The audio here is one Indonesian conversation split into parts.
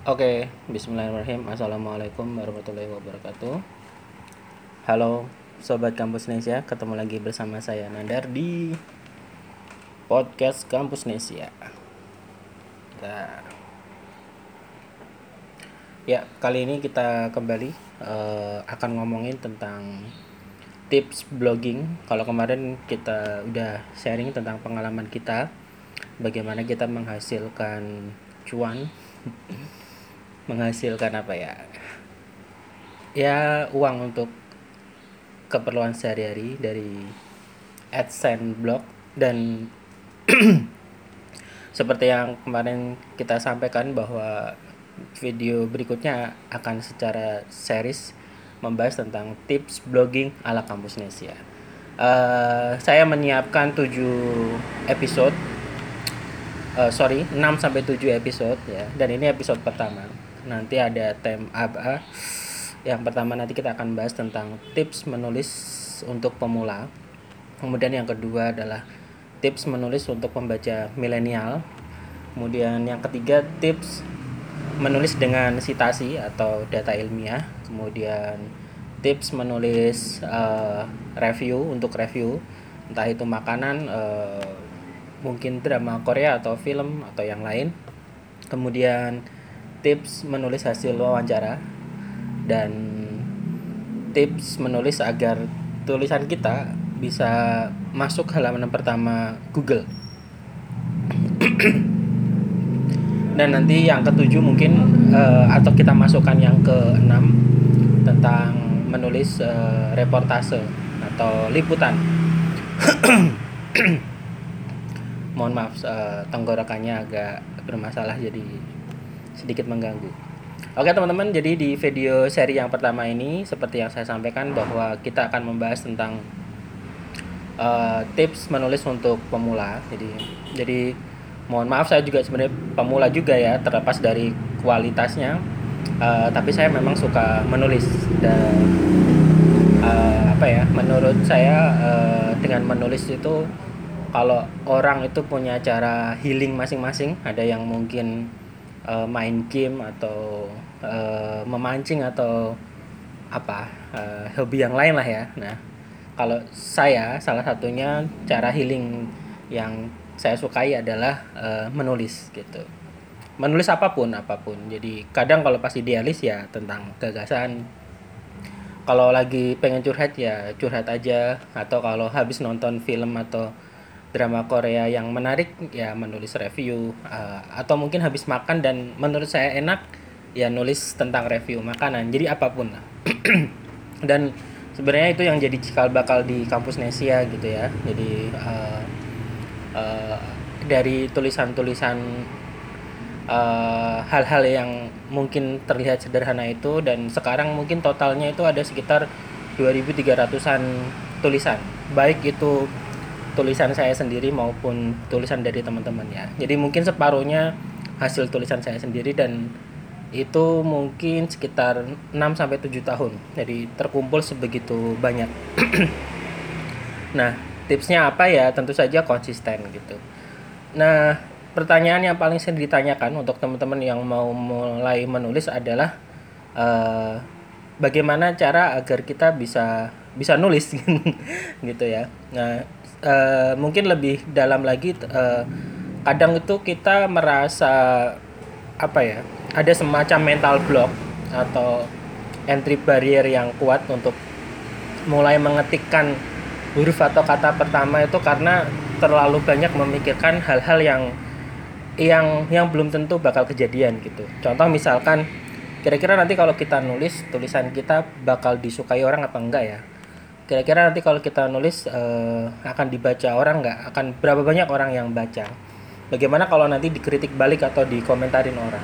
Oke, Bismillahirrahmanirrahim. Assalamualaikum warahmatullahi wabarakatuh. Halo, sobat Kampus Nesia, ketemu lagi bersama saya Nandar di podcast Kampus Nesia. Nah. Ya, kali ini kita kembali uh, akan ngomongin tentang tips blogging. Kalau kemarin kita udah sharing tentang pengalaman kita, bagaimana kita menghasilkan cuan menghasilkan apa ya ya uang untuk keperluan sehari-hari dari AdSense blog dan seperti yang kemarin kita sampaikan bahwa video berikutnya akan secara series membahas tentang tips blogging ala kampus Nesia. Uh, saya menyiapkan 7 episode uh, sorry 6 sampai 7 episode ya dan ini episode pertama nanti ada tem apa yang pertama nanti kita akan bahas tentang tips menulis untuk pemula. Kemudian yang kedua adalah tips menulis untuk pembaca milenial. Kemudian yang ketiga tips menulis dengan citasi atau data ilmiah. Kemudian tips menulis uh, review untuk review. Entah itu makanan uh, mungkin drama Korea atau film atau yang lain. Kemudian tips menulis hasil wawancara dan tips menulis agar tulisan kita bisa masuk halaman pertama Google. dan nanti yang ketujuh mungkin uh, atau kita masukkan yang keenam tentang menulis uh, reportase atau liputan. Mohon maaf uh, tenggorokannya agak bermasalah jadi sedikit mengganggu. Oke teman-teman, jadi di video seri yang pertama ini seperti yang saya sampaikan bahwa kita akan membahas tentang uh, tips menulis untuk pemula. Jadi jadi mohon maaf saya juga sebenarnya pemula juga ya terlepas dari kualitasnya. Uh, tapi saya memang suka menulis dan uh, apa ya? Menurut saya uh, dengan menulis itu kalau orang itu punya cara healing masing-masing, ada yang mungkin uh, main game atau uh, memancing atau apa uh, hobi yang lain lah ya. Nah, kalau saya salah satunya cara healing yang saya sukai adalah uh, menulis gitu. Menulis apa pun apa pun. Jadi kadang kalau pas idealis ya tentang gagasan. Kalau lagi pengen curhat ya curhat aja atau kalau habis nonton film atau drama Korea yang menarik ya menulis review uh, atau mungkin habis makan dan menurut saya enak ya nulis tentang review makanan. Jadi apa pun. Lah dan sebenarnya itu yang jadi cikal bakal di kampus Nesia gitu ya. Jadi uh, uh, dari tulisan-tulisan hal-hal uh, yang mungkin terlihat sederhana itu dan sekarang mungkin totalnya itu ada sekitar 2300-an tulisan. Baik itu tulisan saya sendiri maupun tulisan dari teman-teman ya. Jadi mungkin separuhnya hasil tulisan saya sendiri dan itu mungkin sekitar 6 sampai 7 tahun. Jadi terkumpul sebegitu banyak. nah, tipsnya apa ya? Tentu saja konsisten gitu. Nah, pertanyaan yang paling sering ditanyakan untuk teman-teman yang mau mulai menulis adalah uh, bagaimana cara agar kita bisa bisa nulis gitu ya. Nah, uh, mungkin lebih dalam lagi uh, kadang itu kita merasa apa ya ada semacam mental block atau entry barrier yang kuat untuk mulai mengetikkan huruf atau kata pertama itu karena terlalu banyak memikirkan hal-hal yang yang yang belum tentu bakal kejadian gitu. Contoh misalkan kira-kira nanti kalau kita nulis tulisan kita bakal disukai orang apa enggak ya? Kira-kira nanti kalau kita nulis uh, akan dibaca orang nggak? Akan berapa banyak orang yang baca? Bagaimana kalau nanti dikritik balik atau dikomentarin orang?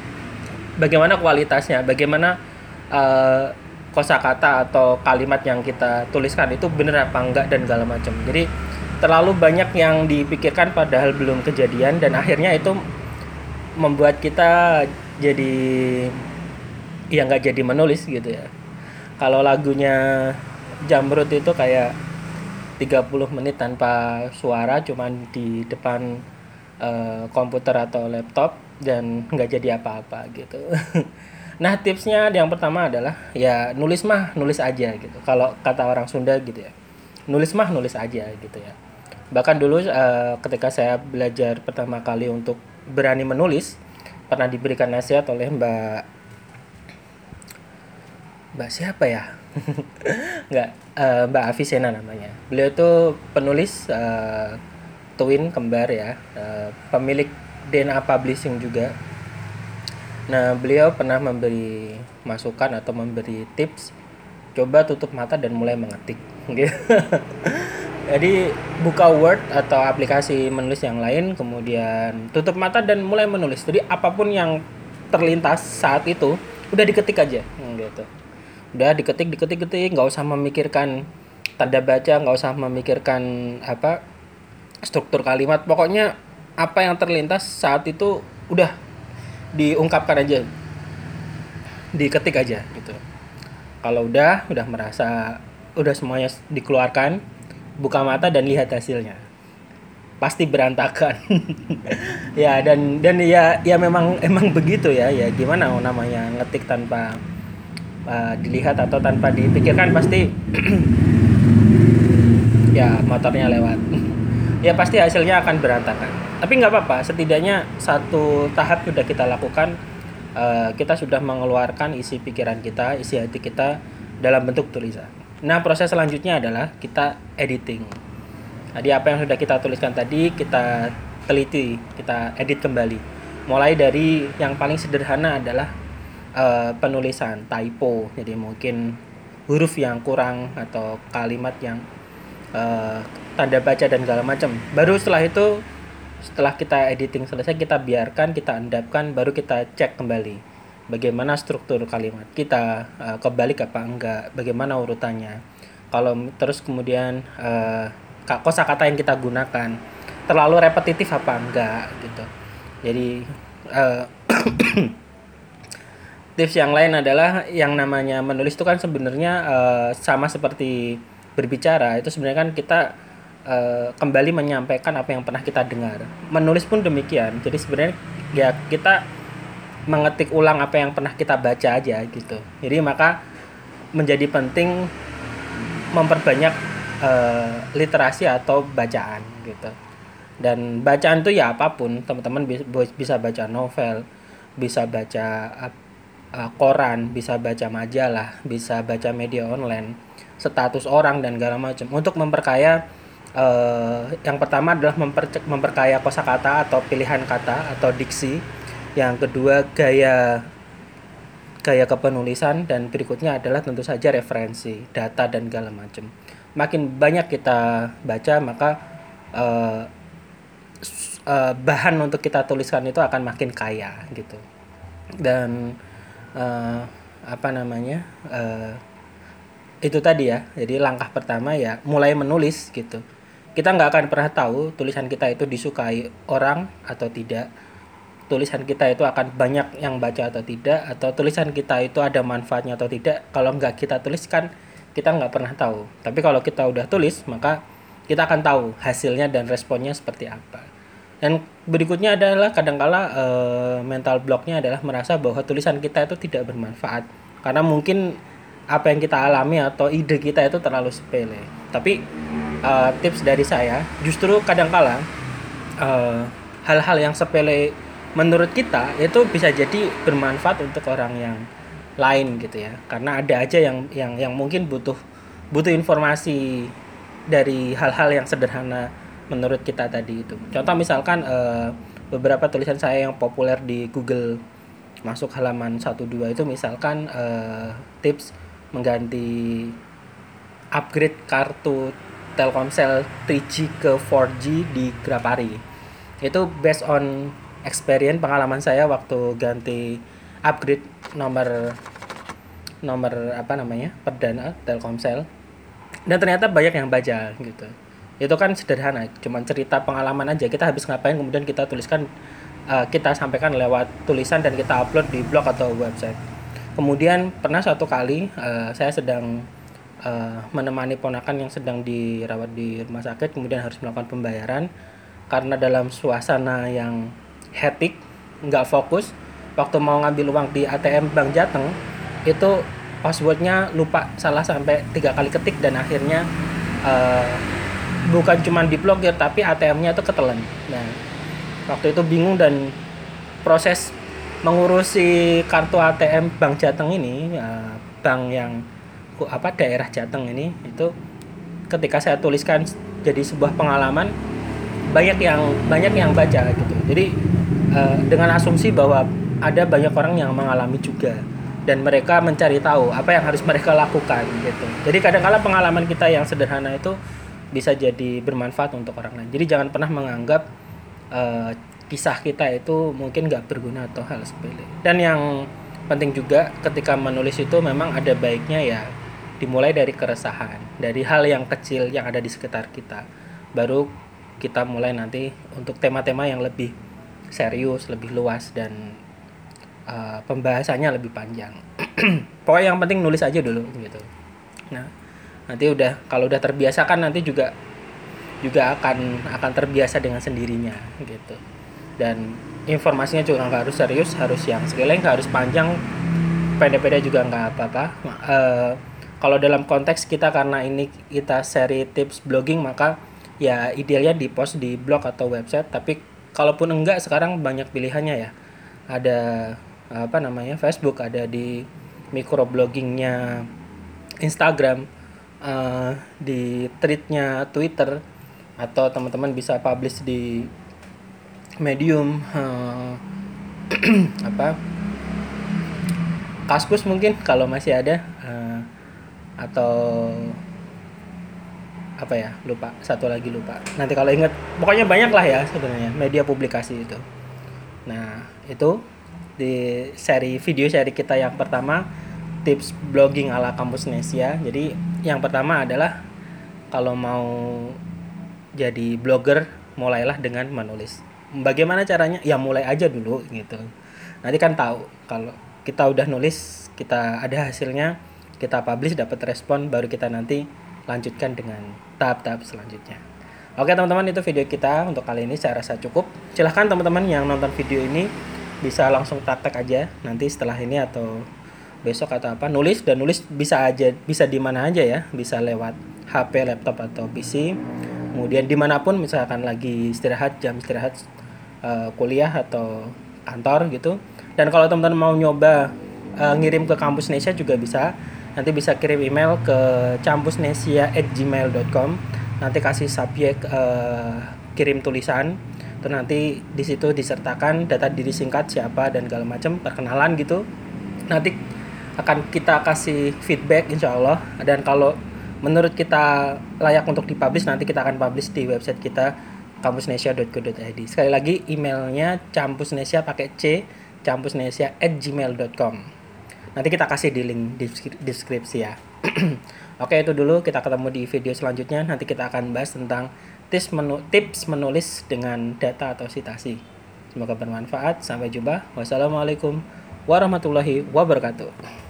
Bagaimana kualitasnya? Bagaimana uh, kosakata atau kalimat yang kita tuliskan itu benar apa enggak dan segala macam? Jadi terlalu banyak yang dipikirkan padahal belum kejadian dan akhirnya itu membuat kita jadi ya nggak jadi menulis gitu ya. Kalau lagunya Jamrut itu kayak 30 menit tanpa suara cuman di depan uh, komputer atau laptop dan nggak jadi apa-apa gitu. Nah tipsnya yang pertama adalah ya nulis mah nulis aja gitu. Kalau kata orang Sunda gitu ya nulis mah nulis aja gitu ya. Bahkan dulu uh, ketika saya belajar pertama kali untuk berani menulis pernah diberikan nasihat oleh Mbak Mbak siapa ya nggak uh, Mbak Avicenna namanya. Beliau itu penulis uh, twin kembar ya uh, pemilik DNA Publishing juga. Nah beliau pernah memberi masukan atau memberi tips coba tutup mata dan mulai mengetik gitu. Jadi buka Word atau aplikasi menulis yang lain kemudian tutup mata dan mulai menulis. Jadi apa pun yang terlintas saat itu udah diketik aja gitu udah diketik diketik ketik. Nggak usah memikirkan tanda baca nggak usah memikirkan apa struktur kalimat. Pokoknya apa yang terlintas saat itu udah diungkapkan aja. Diketik aja gitu. Kalau udah udah merasa udah semuanya dikeluarkan buka mata dan lihat hasilnya. Pasti berantakan. Ya dan dan ya ya memang emang begitu ya. Ya gimana namanya ngetik tanpa uh, dilihat atau tanpa dipikirkan pasti ya motornya lewat ya pasti hasilnya akan berantakan tapi nggak apa-apa setidaknya satu tahap sudah kita lakukan uh, kita sudah mengeluarkan isi pikiran kita isi hati kita dalam bentuk tulisan Nah, proses selanjutnya adalah kita editing. Jadi apa yang sudah kita tuliskan tadi kita teliti, kita edit kembali. Mulai dari yang paling sederhana adalah uh, penulisan typo. Jadi mungkin huruf yang kurang atau kalimat yang uh, tanda baca dan segala macam. Baru setelah itu setelah kita editing selesai kita biarkan, kita endapkan, baru kita cek kembali bagaimana struktur kalimat kita uh, kebalik apa enggak bagaimana urutannya kalau terus kemudian uh, kosakata yang kita gunakan terlalu repetitif apa enggak gitu jadi uh, tips yang lain adalah yang namanya menulis itu kan sebenarnya uh, sama seperti berbicara itu sebenarnya kan kita uh, kembali menyampaikan apa yang pernah kita dengar menulis pun demikian jadi sebenarnya ya kita mengetik ulang apa yang pernah kita baca aja gitu. Jadi maka menjadi penting memperbanyak uh, literasi atau bacaan gitu. Dan bacaan itu ya apa pun, teman-teman bisa baca novel, bisa baca uh, koran, bisa baca majalah, bisa baca media online, status orang dan segala macam. Untuk memperkaya uh, yang pertama adalah memper memperkaya kosakata atau pilihan kata atau diksi. Yang kedua gaya gaya kepenulisan. Dan berikutnya adalah tentu saja referensi data dan segala macam. Makin banyak kita baca maka uh, uh, bahan untuk kita tuliskan itu akan makin kaya gitu. Dan uh, apa namanya uh, itu tadi ya. Jadi langkah pertama ya mulai menulis gitu. Kita nggak akan pernah tahu tulisan kita itu disukai orang atau tidak. Tulisan kita itu akan banyak yang baca atau tidak atau tulisan kita itu ada manfaatnya atau tidak. Kalau nggak kita tuliskan kita nggak pernah tahu. Tapi kalau kita udah tulis maka kita akan tahu hasilnya dan responnya seperti apa dan berikutnya adalah kadangkala e, mental blocknya adalah merasa bahwa tulisan kita itu tidak bermanfaat. Karena mungkin apa yang kita alami atau ide kita itu terlalu sepele. Tapi e, tips dari saya justru kadangkala hal hal-hal yang sepele menurut kita itu bisa jadi bermanfaat untuk orang yang lain gitu ya. Karena ada aja yang yang yang mungkin butuh butuh informasi dari hal-hal yang sederhana menurut kita tadi itu. Contoh misalkan uh, beberapa tulisan saya yang populer di Google masuk halaman 12 itu misalkan uh, tips mengganti upgrade kartu Telkomsel 3G ke 4G di Grapari. Itu based on experience pengalaman saya waktu ganti upgrade nomor nomor apa namanya perdana Telkomsel. Dan ternyata banyak yang baca gitu itu kan sederhana cuman cerita pengalaman aja. Kita habis ngapain kemudian kita tuliskan uh, kita sampaikan lewat tulisan dan kita upload di blog atau website. Kemudian pernah suatu kali uh, saya sedang uh, menemani ponakan yang sedang dirawat di rumah sakit kemudian harus melakukan pembayaran. Karena dalam suasana yang hectic nggak fokus waktu mau ngambil uang di ATM Bank Jateng itu passwordnya lupa salah sampai tiga kali ketik dan akhirnya uh, bukan cuma diblokir tapi ATM-nya itu ketelan. Nah waktu itu bingung dan proses mengurusi kartu ATM Bank Jateng ini uh, bank yang apa daerah Jateng ini itu ketika saya tuliskan jadi sebuah pengalaman banyak yang banyak yang baca gitu. Jadi uh, dengan asumsi bahwa ada banyak orang yang mengalami juga dan mereka mencari tahu apa yang harus mereka lakukan gitu. Jadi kadang-kala pengalaman kita yang sederhana itu bisa jadi bermanfaat untuk orang lain jadi jangan pernah menganggap uh, kisah kita itu mungkin nggak berguna atau hal sepele dan yang penting juga ketika menulis itu memang ada baiknya ya dimulai dari keresahan dari hal yang kecil yang ada di sekitar kita baru kita mulai nanti untuk tema-tema yang lebih serius, lebih luas dan uh, pembahasannya lebih panjang. Pokoknya yang penting nulis aja dulu gitu. Nah, nanti udah kalau udah terbiasa kan nanti juga juga akan akan terbiasa dengan sendirinya gitu. Dan informasinya juga nggak harus serius, harus yang sekali nggak harus panjang, pendek-pendek juga nggak apa-apa. Uh, kalau dalam konteks kita karena ini kita seri tips blogging maka ya idealnya di post di blog atau website tapi kalaupun enggak sekarang banyak pilihannya ya ada apa namanya Facebook ada di microbloggingnya Instagram uh, di tweetnya Twitter atau teman-teman bisa publish di Medium uh, apa? Kaskus mungkin kalau masih ada uh, atau apa ya? Lupa satu lagi lupa. Nanti kalau inget pokoknya banyak lah ya sebenarnya media publikasi itu. Nah itu di seri video seri kita yang pertama tips blogging ala kampus Nesia jadi yang pertama adalah kalau mau jadi blogger mulailah dengan menulis. Bagaimana caranya? Ya mulai aja dulu gitu. Nanti kan tahu kalau kita udah nulis kita ada hasilnya kita publish dapat respon baru kita nanti lanjutkan dengan tahap-tahap selanjutnya. Oke teman-teman itu video kita untuk kali ini. Saya rasa cukup. Silahkan teman-teman yang nonton video ini bisa langsung praktek aja nanti setelah ini atau besok atau apa nulis dan nulis bisa aja bisa di mana aja ya. Bisa lewat HP, laptop atau PC. Kemudian di mana pun misalkan lagi istirahat jam istirahat uh, kuliah atau kantor gitu. Dan kalau teman-teman mau nyoba uh, ngirim ke kampus Indonesia juga bisa. Nanti bisa kirim email ke campusnesia@gmail.com nanti kasih subjek uh, kirim tulisan. Terus nanti di situ disertakan data diri singkat siapa dan segala macam perkenalan gitu. Nanti akan kita kasih feedback insya Allah dan kalau menurut kita layak untuk dipublish nanti kita akan publish di website kita campusnesia.co.id sekali lagi emailnya campusnesia pakai c campusnesia@gmail.com Nanti kita kasih di link deskripsi ya. Oke itu dulu kita ketemu di video selanjutnya. Nanti kita akan bahas tentang tips, menu, tips menulis dengan data atau citasi. Semoga bermanfaat. Sampai jumpa. Wassalamualaikum warahmatullahi wabarakatuh.